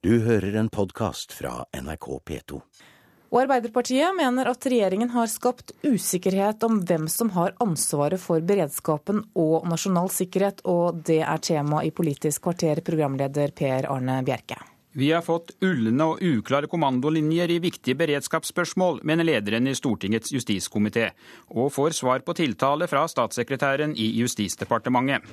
Du hører en podkast fra NRK P2. Og Arbeiderpartiet mener at regjeringen har skapt usikkerhet om hvem som har ansvaret for beredskapen og nasjonal sikkerhet, og det er tema i Politisk kvarter, programleder Per Arne Bjerke. Vi har fått ulne og uklare kommandolinjer i viktige beredskapsspørsmål, mener lederen i Stortingets justiskomité, og får svar på tiltale fra statssekretæren i Justisdepartementet.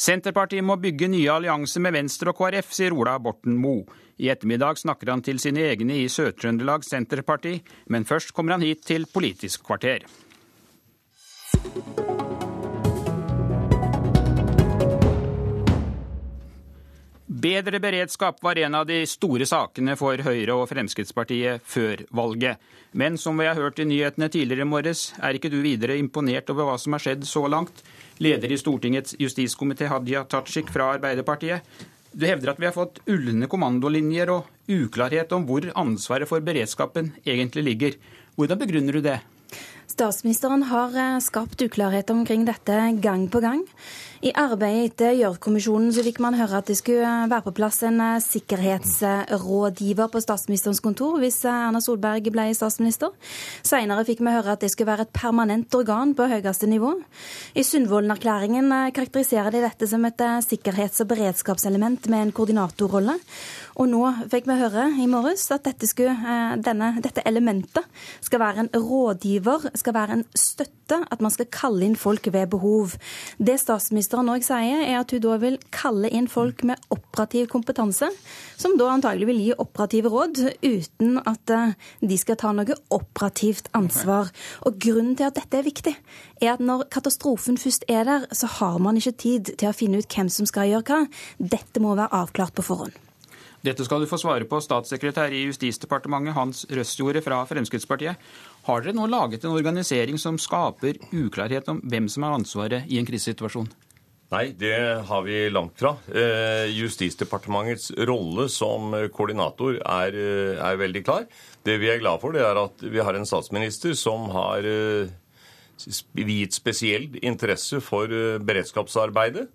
Senterpartiet må bygge nye allianser med Venstre og KrF, sier Ola Borten Moe. I ettermiddag snakker han til sine egne i Sør-Trøndelag Senterparti, men først kommer han hit til Politisk kvarter. Bedre beredskap var en av de store sakene for Høyre og Fremskrittspartiet før valget. Men som vi har hørt i nyhetene tidligere i morges, er ikke du videre imponert over hva som har skjedd så langt? Leder i Stortingets justiskomité Hadia Tajik fra Arbeiderpartiet. Du hevder at vi har fått ulne kommandolinjer og uklarhet om hvor ansvaret for beredskapen egentlig ligger. Hvordan begrunner du det? Statsministeren har eh, skapt uklarhet omkring dette gang på gang. I arbeidet etter Gjørv-kommisjonen fikk man høre at det skulle være på plass en eh, sikkerhetsrådgiver på statsministerens kontor hvis eh, Erna Solberg ble statsminister. Senere fikk vi høre at det skulle være et permanent organ på høyeste nivå. I Sundvolden-erklæringen eh, karakteriserer de dette som et sikkerhets- og beredskapselement med en koordinatorrolle. Og nå fikk vi høre i morges at dette, skulle, denne, dette elementet skal være en rådgiver, skal være en støtte, at man skal kalle inn folk ved behov. Det statsministeren òg sier, er at hun da vil kalle inn folk med operativ kompetanse, som da antagelig vil gi operative råd, uten at eh, de skal ta noe operativt ansvar. Og Grunnen til at dette er viktig, er at når katastrofen først er der, så har man ikke tid til å finne ut hvem som skal gjøre hva. Dette må være avklart på forhånd. Dette skal du få svare på, statssekretær i Justisdepartementet Hans Røstjorde fra Fremskrittspartiet. Har dere nå laget en organisering som skaper uklarhet om hvem som har ansvaret i en krisesituasjon? Nei, det har vi langt fra. Eh, Justisdepartementets rolle som koordinator er, eh, er, veldig klar. Det vi er glad for, det er at vi har en statsminister som har eh, viet spesiell interesse for beredskapsarbeidet.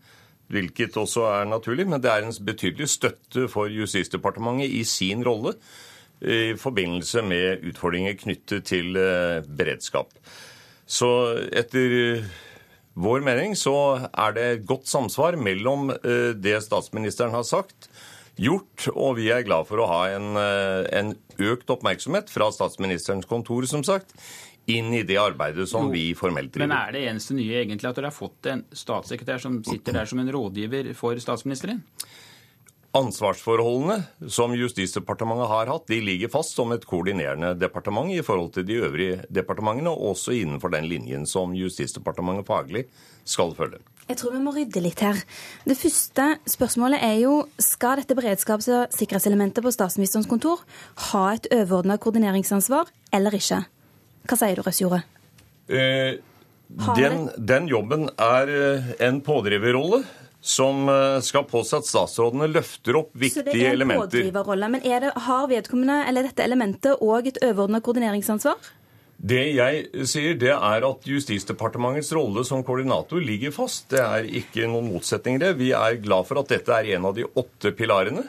Hvilket også er naturlig, men det er en betydelig støtte for Justisdepartementet i sin rolle i forbindelse med utfordringer knyttet til beredskap. Så etter vår mening så er det godt samsvar mellom eh, det statsministeren har sagt, gjort, og vi er glad for å ha en, eh, en økt oppmerksomhet fra statsministerens kontor, som sagt, inn i det arbeidet som jo, vi formelt driver. Men er det eneste nye egentlig at dere har fått en statssekretær som sitter der som en rådgiver for statsministeren? Ansvarsforholdene som Justisdepartementet har hatt, de ligger fast som et koordinerende departement i forhold til de øvrige departementene, og også innenfor den linjen som Justisdepartementet faglig skal følge. Jeg tror vi må rydde litt her. Det første spørsmålet er jo skal dette beredskaps- og sikkerhetselementet på statsministerens kontor ha et overordna koordineringsansvar eller ikke? Hva sier du, Røsjordet? Eh, den, den jobben er eh, en pådriverrolle som eh, skal påse at statsrådene løfter opp viktige elementer. Så det er en pådriverrolle. Men det, har vedkommende eller dette elementet òg et overordna koordineringsansvar? Det jeg sier, det er at Justisdepartementets rolle som koordinator ligger fast. Det er ikke noen motsetning i det. Vi er glad for at dette er en av de åtte pilarene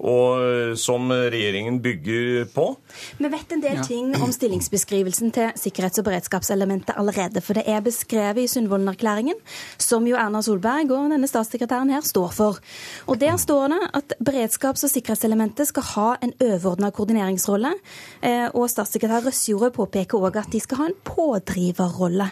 og eh, som regjeringen bygger på. Vi vet en del ja. ting om stillingsbeskrivelsen til sikkerhets- og beredskapselementet allerede. For det er beskrevet i Sundvolden-erklæringen, som jo Erna Solberg og denne statssekretæren her står for. Og Der står det at beredskaps- og sikkerhetselementet skal ha en overordna koordineringsrolle. Eh, og statssekretær Røsjordet påpeker òg at de skal ha en pådriverrolle.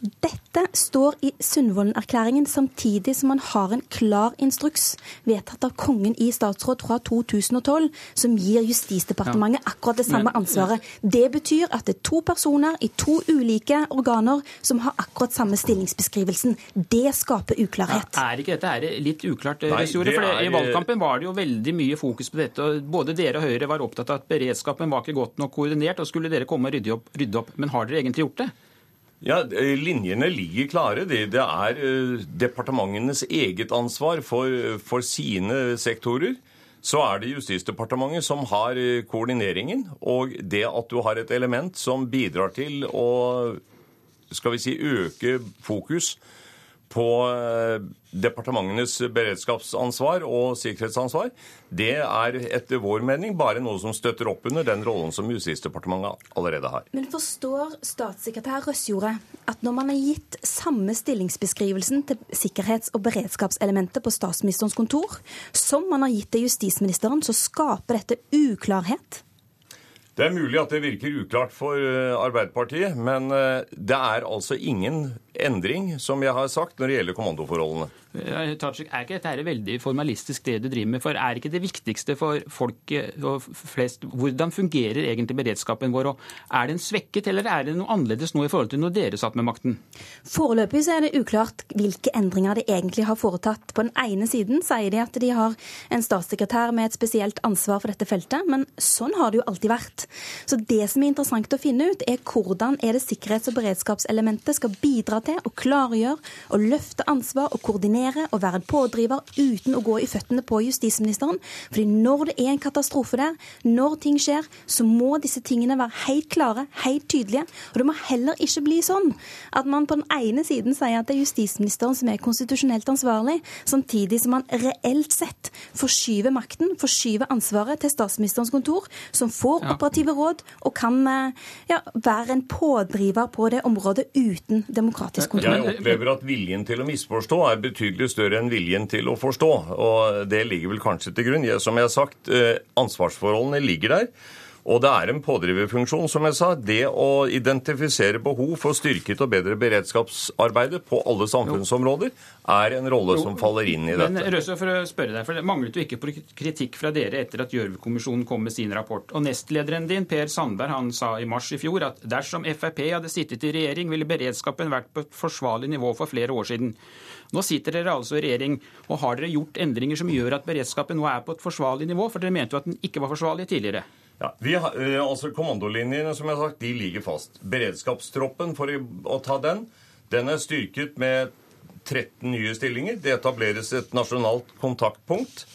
Dette står i Sundvolden-erklæringen samtidig som man har en klar instruks vedtatt av Kongen i statsråd fra 2012 som gir Justisdepartementet akkurat det samme ansvaret. Det betyr at det er to personer i to ulike organer som har akkurat samme stillingsbeskrivelsen. Det skaper uklarhet. Ja, er ikke dette litt uklart, Nei, det er... I valgkampen var det jo veldig mye fokus på dette. og Både dere og Høyre var opptatt av at beredskapen var ikke godt nok koordinert, og skulle dere komme og rydde opp. Rydde opp. Men har dere egentlig gjort det? Ja, Linjene ligger klare. Det, det er departementenes eget ansvar for, for sine sektorer så er det Justisdepartementet som har eh, koordineringen. Og det at du har et element som bidrar til å skal vi si, øke fokus på eh, departementenes beredskapsansvar og sikkerhetsansvar, det er etter vår mening bare noe som støtter opp under den rollen som Justisdepartementet allerede har. Men forstår statssekretær Røsjordet at når man har gitt samme stillingsbeskrivelsen til sikkerhets- og beredskapselementet på statsministerens kontor som man har gitt til justisministeren, så skaper dette uklarhet? Det er mulig at det virker uklart for eh, Arbeiderpartiet, men eh, det er altså ingen endring, som jeg har sagt, når det gjelder kommandoforholdene. Tajik, er ikke dette veldig formalistisk det du driver med? For er ikke det viktigste for folk flest hvordan fungerer egentlig beredskapen vår? Og er den svekket, eller er det noe annerledes nå i forhold til når dere satt med makten? Foreløpig så er det uklart hvilke endringer de egentlig har foretatt. På den ene siden sier de at de har en statssekretær med et spesielt ansvar for dette feltet, men sånn har det jo alltid vært. Så det som er interessant å finne ut, er hvordan er det sikkerhets- og beredskapselementet skal bidra til å klargjøre og løfte ansvar og koordinere og være en pådriver uten å gå i føttene på justisministeren. Fordi når det er en katastrofe der, når ting skjer, så må disse tingene være helt klare, helt tydelige. Og det må heller ikke bli sånn at man på den ene siden sier at det er justisministeren som er konstitusjonelt ansvarlig, samtidig som man reelt sett forskyver makten, forskyver ansvaret til statsministerens kontor, som får ja. operative råd og kan eh, ja, være en pådriver på det området uten demokratisk kontroll. Jeg opplever at viljen til å misforstå er betydelig betydelig større enn viljen til å forstå. Og det ligger vel kanskje til grunn. Som jeg har sagt, eh, ansvarsforholdene ligger der. Og det er en pådriverfunksjon, som jeg sa. Det å identifisere behov for styrket og bedre beredskapsarbeidet på alle samfunnsområder er en rolle som faller inn i dette. Men Røse, for å spørre deg, for Det manglet jo ikke på kritikk fra dere etter at Gjørv-kommisjonen kom med sin rapport. Og Nestlederen din, Per Sandberg, han sa i mars i fjor at dersom Frp hadde sittet i regjering, ville beredskapen vært på et forsvarlig nivå for flere år siden. Nå sitter dere altså i regjering, og har dere gjort endringer som gjør at beredskapen nå er på et forsvarlig nivå? For dere mente jo at den ikke var forsvarlig tidligere. Ja, vi har, eh, altså Kommandolinjene som jeg har sagt, de ligger fast. Beredskapstroppen, for å ta den, den er styrket med 13 nye stillinger. Det etableres et nasjonalt kontaktpunkt.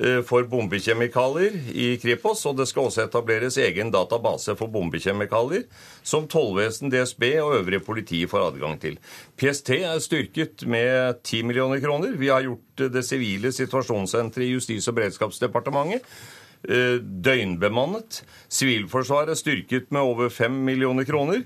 Eh, for bombekjemikalier i Kripos, og det skal også etableres egen database for bombekjemikalier, som tollvesen, DSB og øvrige politi får adgang til. PST er styrket med 10 millioner kroner. Vi har gjort det sivile situasjonssenteret i Justis- og beredskapsdepartementet eh, døgnbemannet. Sivilforsvaret er styrket med over 5 millioner kroner.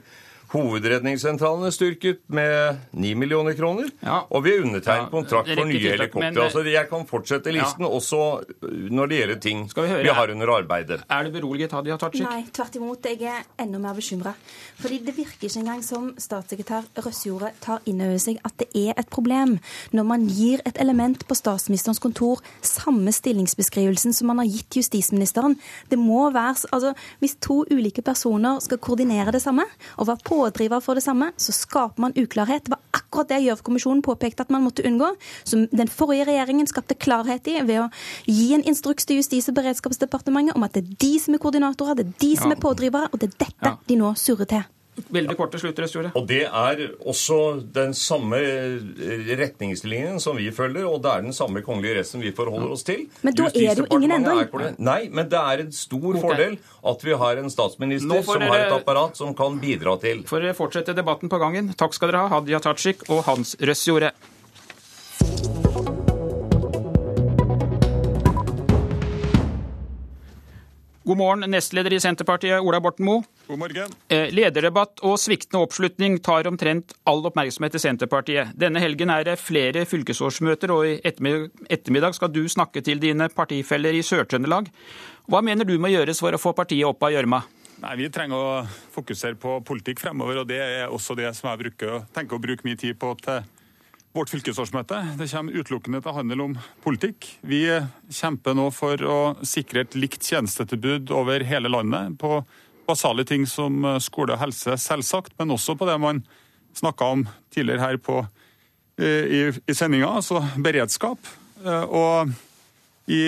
Hovedredningssentralen er styrket med 9 millioner kroner. Ja. Og vi har undertegnet kontrakt for nye helikoptre. Altså, jeg kan fortsette listen ja. også når det gjelder ting vi, vi, har under arbeidet. Er det beroliget, Hadia Tajik? Nei, tvert imot. Jeg er enda mer bekymra. Fordi det virker ikke engang som statssekretær Røsjordet tar inn over seg at det er et problem når man gir et element på statsministerens kontor samme stillingsbeskrivelsen som man har gitt justisministeren. Det må være, altså, Hvis to ulike personer skal koordinere det samme og være på pådriver for det samme, så skaper man uklarhet. Det var akkurat det Gjørv-kommisjonen påpekte at man måtte unngå. Som den forrige regjeringen skapte klarhet i ved å gi en instruks til Justis- og beredskapsdepartementet om at det er de som er koordinatorer, det er de som er pådrivere, og det er dette ja. de nå surrer til. Veldig korte slutter, Og det er også den samme retningslinjen som vi følger, og det er den samme kongelige resten vi forholder oss til. Men da er det jo ingen endring. Nei, men det er en stor okay. fordel at vi har en statsminister som dere, har et apparat som kan bidra til. For å fortsette debatten på gangen, takk skal dere ha, Hadia Tajik og Hans Røsjorde. God morgen, nestleder i Senterpartiet, Ola Borten Moe. God morgen. Eh, lederdebatt og sviktende oppslutning tar omtrent all oppmerksomhet i Senterpartiet. Denne helgen er det flere fylkesårsmøter, og i ettermiddag skal du snakke til dine partifeller i Sør-Trøndelag. Hva mener du må gjøres for å få partiet opp av gjørma? Nei, Vi trenger å fokusere på politikk fremover, og det er også det som jeg bruker, tenker å bruke mye tid på til vårt fylkesårsmøte. Det kommer utelukkende til å handle om politikk. Vi kjemper nå for å sikre et likt tjenestetilbud over hele landet på basale ting som skole og helse, selvsagt, men også på det man snakka om tidligere her på, eh, i, i sendinga, altså beredskap. Eh, og i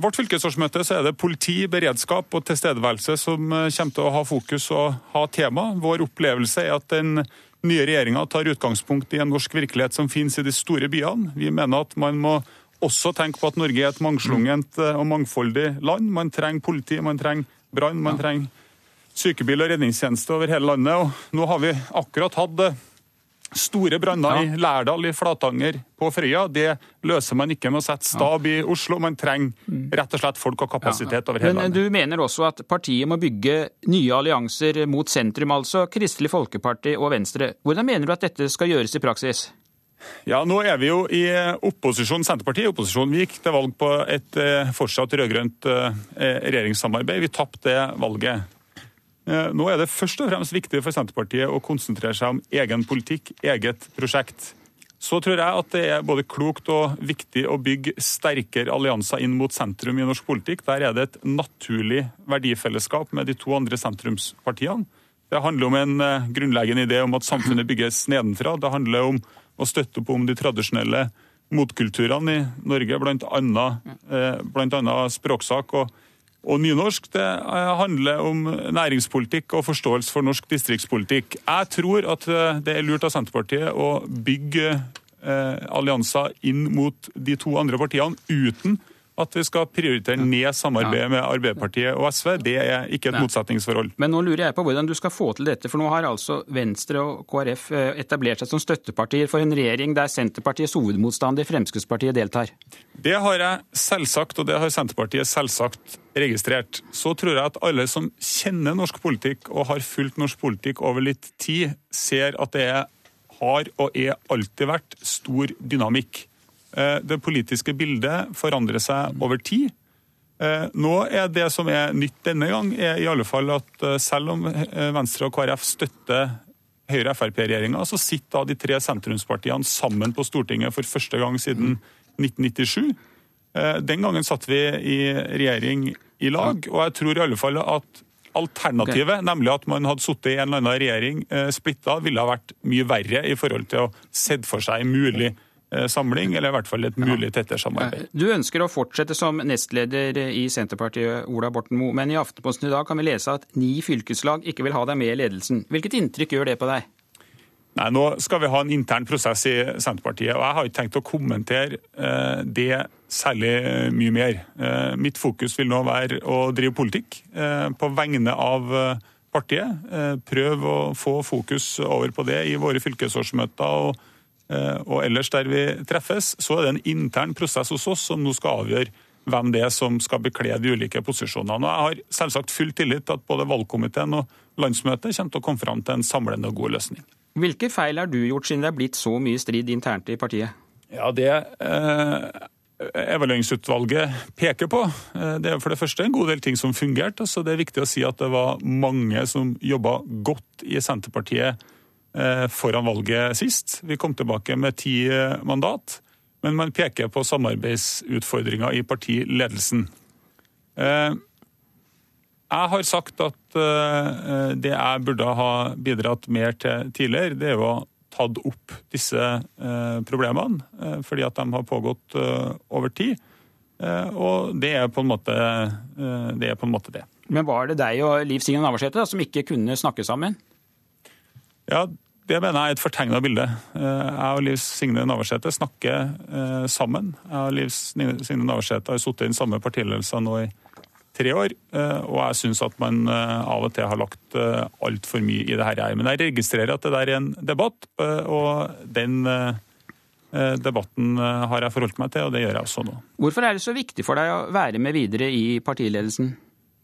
vårt fylkesårsmøte så er det politi, beredskap og tilstedeværelse som kommer til å ha fokus og ha tema. Vår opplevelse er at den nye regjeringa tar utgangspunkt i en norsk virkelighet som finnes i de store byene. Vi mener at man må også tenke på at Norge er et mangslungent eh, og mangfoldig land. Man trenger politi, man trenger brann, man trenger sykebil og redningstjeneste over hele landet. Og nå har vi akkurat hatt eh, Store branner ja. i Lærdal, i Flatanger, på Frøya, det løser man ikke med å sette stab i Oslo. Man trenger mm. rett og slett folk og kapasitet ja. over hele landet. Men du mener også at partiet må bygge nye allianser mot sentrum, altså Kristelig Folkeparti og Venstre. Hvordan mener du at dette skal gjøres i praksis? Ja, Nå er vi jo i opposisjon, Senterpartiet i opposisjon. Vi gikk til valg på et eh, fortsatt rød-grønt eh, regjeringssamarbeid. Vi tapte det valget. Eh, nå er det først og fremst viktig for Senterpartiet å konsentrere seg om egen politikk, eget prosjekt. Så tror jeg at det er både klokt og viktig å bygge sterkere allianser inn mot sentrum i norsk politikk. Der er det et naturlig verdifellesskap med de to andre sentrumspartiene. Det handler om en grunnleggende idé om at samfunnet bygges nedenfra. Det handler om å støtte opp om de tradisjonelle motkulturene i Norge, bl.a. annet språksak og, og, nynorsk. Det eh, handler om næringspolitikk og forståelse for norsk distriktspolitikk. Jeg tror at eh, det er lurt av Senterpartiet å bygge eh, allianser inn mot de to andre partiene uten at vi skal prioritere ned samarbeidet med Arbeiderpartiet og SV. Det er ikke et motsetningsforhold. Men nå lurer jeg på hvordan du skal få til dette, for nå har altså Venstre og KrF eh, etablert seg som støttepartier for en regjering der Senterpartiets hovedmotstander Fremskrittspartiet deltar. Det har jeg selvsagt, og det har Senterpartiet selvsagt registrert. Så tror jeg at alle som kjenner norsk politikk og har fulgt norsk politikk over litt tid, ser at det har og er alltid vært stor dynamikk. Eh, det politiske bildet forandrer seg over tid. Eh, nå er Det som er nytt denne gang, er i alle fall at eh, selv om Venstre og KrF støtter Høyre-Frp-regjeringa, så sitter de tre sentrumspartiene sammen på Stortinget for første gang siden 1997. Den gangen satt vi i regjering i lag, og jeg tror i alle fall at alternativet, okay. nemlig at man hadde sittet i en eller annen regjering splitta, ville ha vært mye verre i forhold til å sett for seg mulig Eh, samling, eller i hvert fall et mulig tettere samarbeid. Du ønsker å fortsette som nestleder i Senterpartiet, Ola Borten Moe, men i Aftenposten i dag kan vi lese at ni fylkeslag ikke vil ha deg med i ledelsen. Hvilket inntrykk gjør det på deg? Nei, Nå skal vi ha en intern prosess i Senterpartiet, og jeg har ikke tenkt å kommentere eh, det særlig mye mer. Eh, mitt fokus vil nå være å drive politikk på vegne av partiet. Prøv å få fokus over på det i våre fylkesårsmøter. og Eh, og ellers der vi treffes, så er det en intern prosess hos oss som nå skal avgjøre hvem det er som skal bekle de ulike posisjonene. Og Jeg har selvsagt full tillit til at både valgkomiteen og landsmøtet kommer til å komme fram til en samlende og god løsning. Hvilke feil har du gjort siden det er blitt så mye strid internt i partiet? Ja, Det eh, evalueringsutvalget peker på, eh, det er for det første en god del ting som fungerte. Altså, det er viktig å si at det var mange som jobba godt i Senterpartiet Eh, foran valget sist. Vi kom tilbake med ti eh, mandat, men man peker på samarbeidsutfordringer i partiledelsen. Eh, jeg har sagt at det jeg burde ha bidratt mer til tidligere, det er å tatt opp disse problemene, fordi at de har pågått over tid. Og det er på en måte det. På en måte det. Men var det deg og Liv Signe Navarsete som ikke kunne snakke sammen? Ja, det mener jeg er et fortegna bilde. Eh, jeg og Liv Signe Navarsete snakker eh, sammen. Jeg og Liv Signe Navarsete har sittet i den samme partiledelsen nå i tre år, eh, og jeg syns at man av og til har lagt altfor mye i det her. Men jeg registrerer at det der er en debatt, og den debatten har jeg forholdt meg til, og det gjør jeg også nå. Hvorfor er det så viktig for deg å være med videre i partiledelsen?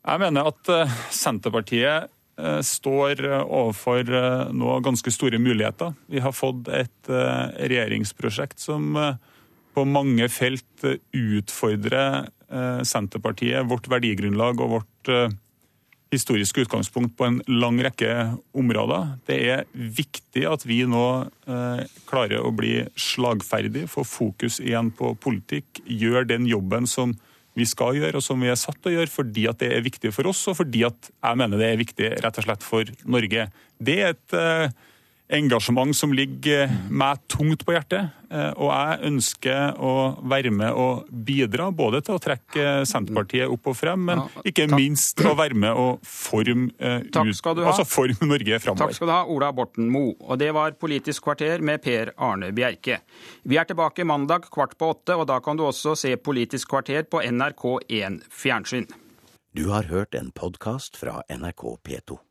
Jeg mener at Senterpartiet står eh, overfor eh, nå ganske store muligheter. Vi har fått et regjeringsprosjekt som på mange felt utfordrer Senterpartiet, vårt verdigrunnlag og vårt historiske utgangspunkt på en lang rekke områder. Det er viktig at vi nå klarer å bli slagferdige, få fokus igjen på politikk, gjør den jobben som vi skal gjøre, og som vi er satt til å gjøre, fordi at det er viktig for oss, og fordi at jeg mener det er viktig rett og slett for Norge. Det er et eh, engasjement som ligger meg tungt på hjertet. Eh, og jeg ønsker å være med og bidra både til å trekke Senterpartiet opp og frem, men ikke minst å være med og forme, eh, altså forme Norge framover. Takk skal du ha, Ola Borten Moe. Og det var Politisk kvarter med Per Arne Bjerke. Vi er tilbake mandag kvart på åtte, og da kan du også se Politisk kvarter på NRK1 fjernsyn. Du har hørt en podkast fra NRK P2.